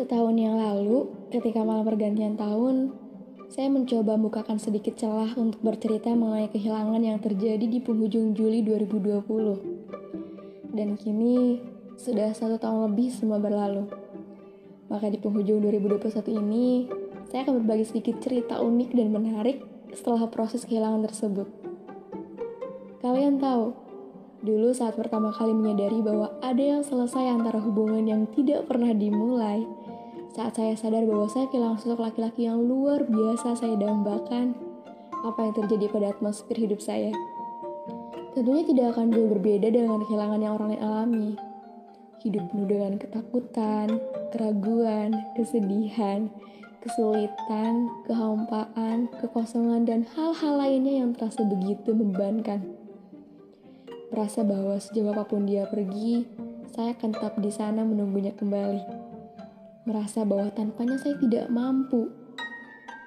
Setahun yang lalu, ketika malam pergantian tahun, saya mencoba membukakan sedikit celah untuk bercerita mengenai kehilangan yang terjadi di penghujung Juli 2020. Dan kini, sudah satu tahun lebih semua berlalu. Maka di penghujung 2021 ini, saya akan berbagi sedikit cerita unik dan menarik setelah proses kehilangan tersebut. Kalian tahu, dulu saat pertama kali menyadari bahwa ada yang selesai antara hubungan yang tidak pernah dimulai, saat saya sadar bahwa saya kehilangan sosok laki-laki yang luar biasa saya dambakan, apa yang terjadi pada atmosfer hidup saya. Tentunya tidak akan jauh berbeda dengan kehilangan yang orang lain alami. Hidup penuh dengan ketakutan, keraguan, kesedihan, kesulitan, kehampaan, kekosongan, dan hal-hal lainnya yang terasa begitu membebankan. Merasa bahwa sejauh apa pun dia pergi, saya akan tetap di sana menunggunya kembali merasa bahwa tanpanya saya tidak mampu.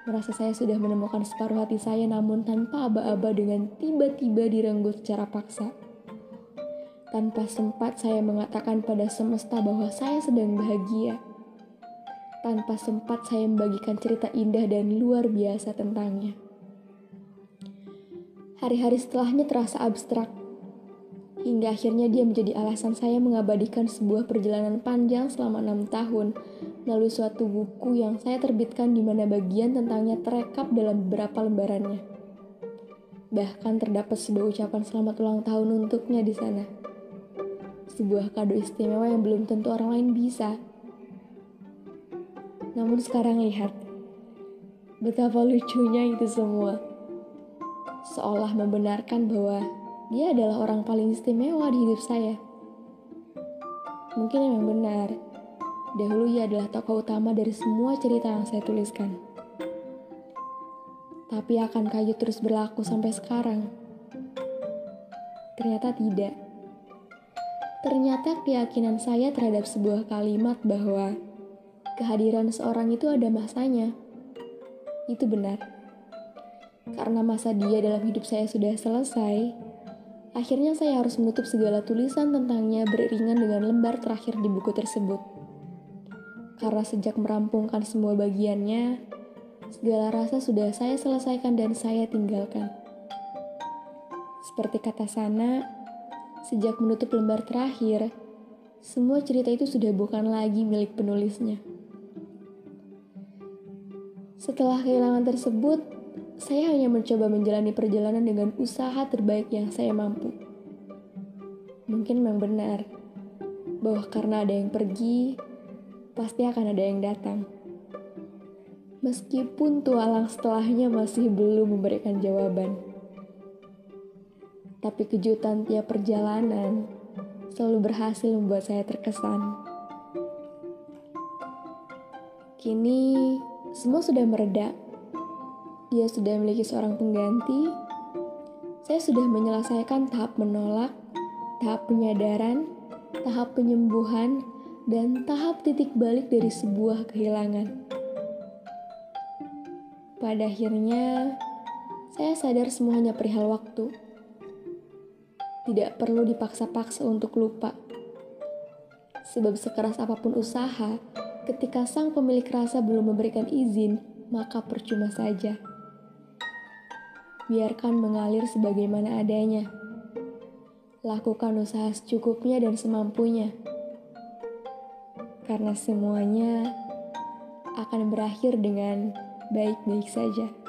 Merasa saya sudah menemukan separuh hati saya namun tanpa aba-aba dengan tiba-tiba direnggut secara paksa. Tanpa sempat saya mengatakan pada semesta bahwa saya sedang bahagia. Tanpa sempat saya membagikan cerita indah dan luar biasa tentangnya. Hari-hari setelahnya terasa abstrak, hingga akhirnya dia menjadi alasan saya mengabadikan sebuah perjalanan panjang selama enam tahun melalui suatu buku yang saya terbitkan di mana bagian tentangnya terekap dalam beberapa lembarannya. Bahkan terdapat sebuah ucapan selamat ulang tahun untuknya di sana. Sebuah kado istimewa yang belum tentu orang lain bisa. Namun sekarang lihat, betapa lucunya itu semua. Seolah membenarkan bahwa dia adalah orang paling istimewa di hidup saya. Mungkin memang benar, dahulu ia adalah tokoh utama dari semua cerita yang saya tuliskan. Tapi akankah ia terus berlaku sampai sekarang? Ternyata tidak. Ternyata keyakinan saya terhadap sebuah kalimat bahwa kehadiran seorang itu ada masanya. Itu benar. Karena masa dia dalam hidup saya sudah selesai, Akhirnya saya harus menutup segala tulisan tentangnya beriringan dengan lembar terakhir di buku tersebut. Karena sejak merampungkan semua bagiannya, segala rasa sudah saya selesaikan dan saya tinggalkan. Seperti kata Sana, sejak menutup lembar terakhir, semua cerita itu sudah bukan lagi milik penulisnya. Setelah kehilangan tersebut, saya hanya mencoba menjalani perjalanan dengan usaha terbaik yang saya mampu. Mungkin memang benar bahwa karena ada yang pergi, pasti akan ada yang datang. Meskipun tualang setelahnya masih belum memberikan jawaban. Tapi kejutan tiap perjalanan selalu berhasil membuat saya terkesan. Kini semua sudah meredak dia sudah memiliki seorang pengganti, saya sudah menyelesaikan tahap menolak, tahap penyadaran, tahap penyembuhan, dan tahap titik balik dari sebuah kehilangan. Pada akhirnya, saya sadar semuanya perihal waktu. Tidak perlu dipaksa-paksa untuk lupa. Sebab sekeras apa pun usaha, ketika sang pemilik rasa belum memberikan izin, maka percuma saja biarkan mengalir sebagaimana adanya. Lakukan usaha secukupnya dan semampunya, karena semuanya akan berakhir dengan baik-baik saja.